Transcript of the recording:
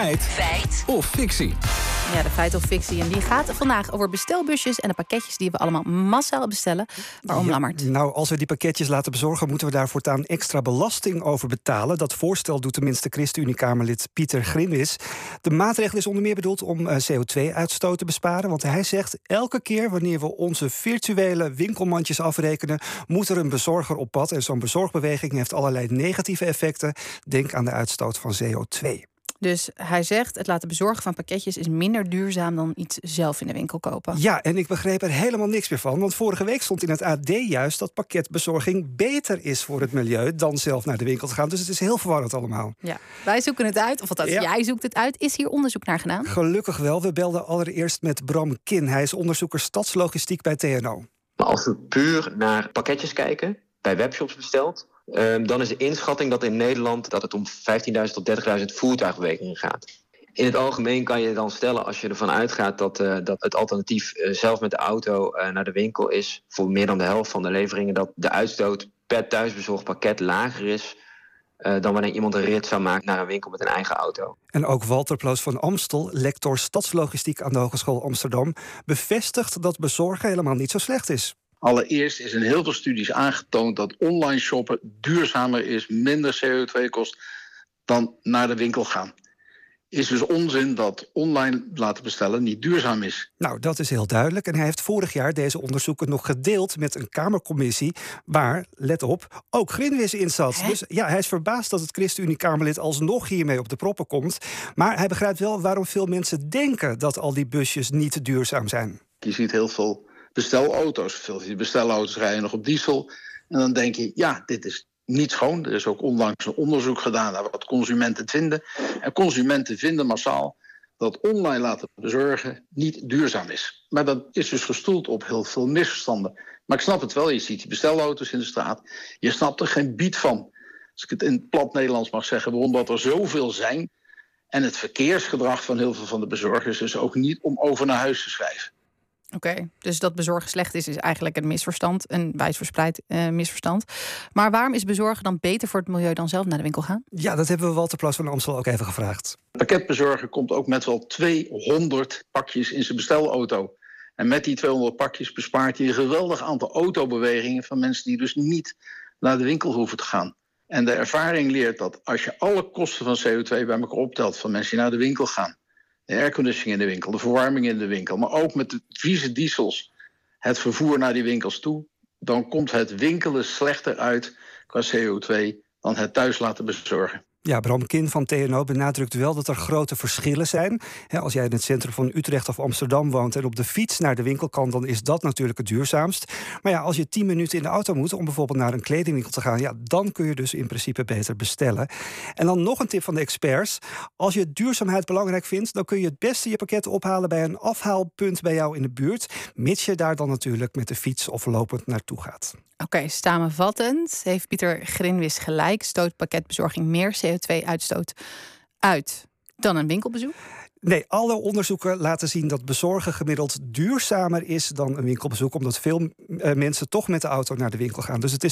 Feit. Feit. Of fictie. Ja, de feit of fictie. En die gaat vandaag over bestelbusjes en de pakketjes die we allemaal massaal bestellen. Waarom Ja, Lammert? Nou, als we die pakketjes laten bezorgen, moeten we daar voortaan extra belasting over betalen. Dat voorstel doet tenminste ChristenUnie-Kamerlid Pieter Grimwis. De maatregel is onder meer bedoeld om eh, CO2-uitstoot te besparen. Want hij zegt, elke keer wanneer we onze virtuele winkelmandjes afrekenen, moet er een bezorger op pad. En zo'n bezorgbeweging heeft allerlei negatieve effecten. Denk aan de uitstoot van CO2. Dus hij zegt, het laten bezorgen van pakketjes is minder duurzaam dan iets zelf in de winkel kopen. Ja, en ik begreep er helemaal niks meer van. Want vorige week stond in het AD juist dat pakketbezorging beter is voor het milieu dan zelf naar de winkel te gaan. Dus het is heel verwarrend allemaal. Ja. Wij zoeken het uit, of althans Ja. jij zoekt het uit. Is hier onderzoek naar gedaan? Gelukkig wel. We belden allereerst met Bram Kin. Hij is onderzoeker stadslogistiek bij TNO. Maar als we puur naar pakketjes kijken, bij webshops besteld, ehm, dan is de inschatting dat in Nederland dat het om 15.000 tot 30.000 voertuigbewegingen gaat. In het algemeen kan je dan stellen, als je ervan uitgaat dat, eh, dat het alternatief eh, zelf met de auto eh, naar de winkel is, voor meer dan de helft van de leveringen, dat de uitstoot per thuisbezorgd pakket lager is dan wanneer iemand een rit zou maken naar een winkel met een eigen auto. En ook Walter Ploos van Amstel, lector stadslogistiek aan de Hogeschool Amsterdam, bevestigt dat bezorgen helemaal niet zo slecht is. Allereerst is in heel veel studies aangetoond dat online shoppen duurzamer is, minder CO2 kost dan naar de winkel gaan. Is dus onzin dat online laten bestellen niet duurzaam is. Nou, dat is heel duidelijk. En hij heeft vorig jaar deze onderzoeken nog gedeeld met een Kamercommissie. Waar, let op, ook Grinwis in zat. Dus ja, hij is verbaasd dat het ChristenUnie-Kamerlid alsnog hiermee op de proppen komt. Maar hij begrijpt wel waarom veel mensen denken dat al die busjes niet duurzaam zijn. Je ziet heel veel bestelauto's. Veel van die bestelauto's rijden nog op diesel. En dan denk je, ja, dit is niet schoon. Er is ook onlangs een onderzoek gedaan naar wat consumenten vinden. En consumenten vinden massaal dat online laten bezorgen niet duurzaam is. Maar dat is dus gestoeld op heel veel misverstanden. Maar ik snap het wel, je ziet die bestelauto's in de straat. Je snapt er geen bied van. Als ik het in plat Nederlands mag zeggen, waarom dat er zoveel zijn. En het verkeersgedrag van heel veel van de bezorgers is ook niet om over naar huis te schrijven. Oké, dus dat bezorgen slecht is, is eigenlijk een misverstand. Een wijdverspreid eh, misverstand. Maar waarom is bezorgen dan beter voor het milieu dan zelf naar de winkel gaan? Ja, dat hebben we Walter Ploos van Amstel ook even gevraagd. pakketbezorger komt ook met wel 200 pakjes in zijn bestelauto. En met die 200 pakjes bespaart hij een geweldig aantal autobewegingen van mensen die dus niet naar de winkel hoeven te gaan. En de ervaring leert dat als je alle kosten van CO2 bij elkaar optelt van mensen die naar de winkel gaan, de airconditioning in de winkel, de verwarming in de winkel, maar ook met de vieze diesels, het vervoer naar die winkels toe, dan komt het winkelen slechter uit qua CO2 dan het thuis laten bezorgen. Ja, Bram Kin van TNO benadrukt wel dat er grote verschillen zijn. Als jij in het centrum van Utrecht of Amsterdam woont en op de fiets naar de winkel kan, dan is dat natuurlijk het duurzaamst. Maar ja, als je 10 minuten in de auto moet om bijvoorbeeld naar een kledingwinkel te gaan, ja, dan kun je dus in principe beter bestellen. En dan nog een tip van de experts. Als je duurzaamheid belangrijk vindt, dan kun je het beste je pakket ophalen bij een afhaalpunt bij jou in de buurt. Mits je daar dan natuurlijk met de fiets of lopend naartoe gaat. Oké, samenvattend heeft Pieter Grinwis gelijk. Stoot pakketbezorging meer CO2-uitstoot uit dan een winkelbezoek? Nee, alle onderzoeken laten zien dat bezorgen gemiddeld duurzamer is dan een winkelbezoek, omdat veel eh, mensen toch met de auto naar de winkel gaan. Dus het is